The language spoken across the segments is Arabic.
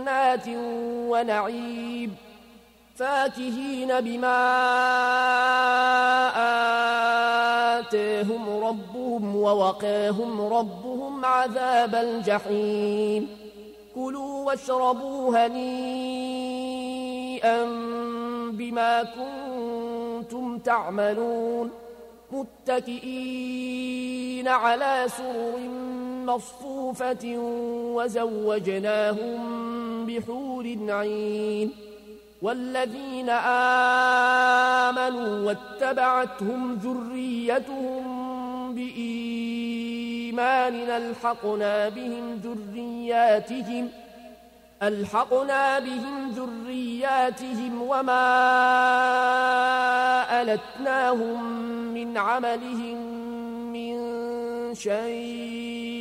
جنات ونعيم فاكهين بما آتيهم ربهم ووقاهم ربهم عذاب الجحيم. كلوا واشربوا هنيئا بما كنتم تعملون. متكئين على سرر مصفوفة وزوجناهم بحور عين والذين آمنوا واتبعتهم ذريتهم بإيمان ألحقنا بهم ذرياتهم ألحقنا بهم ذرياتهم وما ألتناهم من عملهم من شيء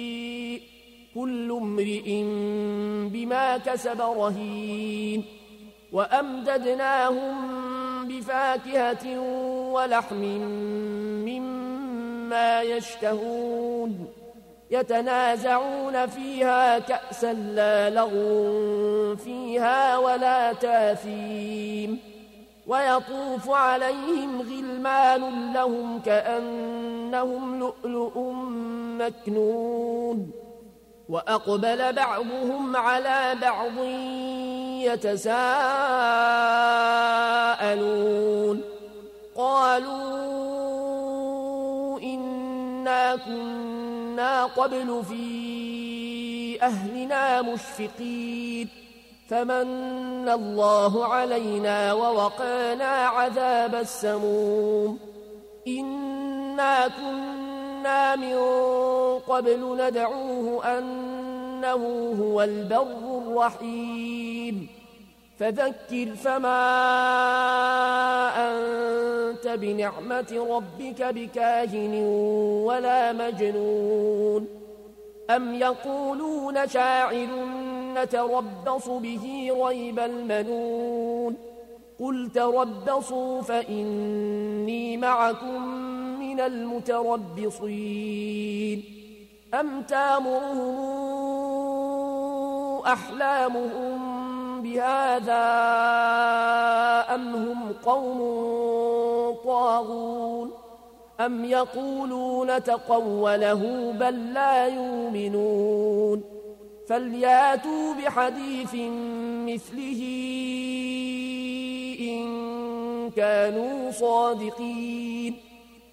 كل امرئ بما كسب رهين وأمددناهم بفاكهة ولحم مما يشتهون يتنازعون فيها كأسا لا لغو فيها ولا تاثيم ويطوف عليهم غلمان لهم كأنهم لؤلؤ مكنون وأقبل بعضهم على بعض يتساءلون. قالوا إنا كنا قبل في أهلنا مشفقين. فمن الله علينا ووقانا عذاب السموم. إنا كنا من قبل ندعوه أنه هو البر الرحيم. فذكر فما أنت بنعمة ربك بكاهن ولا مجنون. أم يقولون شاعر نتربص به ريب المنون. قل تربصوا فإني معكم من المتربصين أم تامرهم أحلامهم بهذا أم هم قوم طاغون أم يقولون تقوله بل لا يؤمنون فلياتوا بحديث مثله إن كانوا صادقين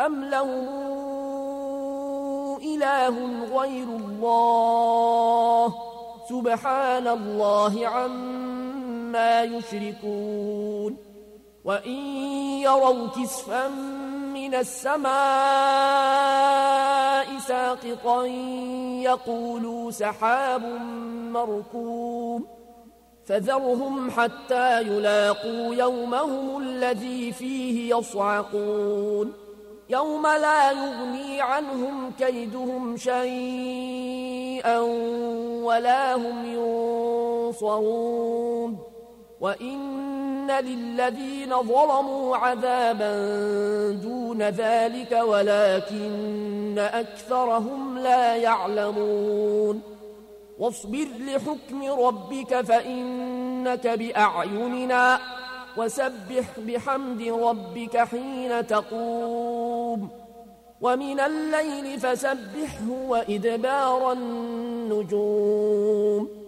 أم لهم إله غير الله سبحان الله عما يشركون وإن يروا كسفا من السماء ساقطا يقولوا سحاب مركوم فذرهم حتى يلاقوا يومهم الذي فيه يصعقون يوم لا يغني عنهم كيدهم شيئا ولا هم ينصرون. وإن للذين ظلموا عذابا دون ذلك ولكن أكثرهم لا يعلمون. واصبر لحكم ربك فإنك بأعيننا. وسبح بحمد ربك حين تقوم. ومن الليل فسبحه وإدبار النجوم.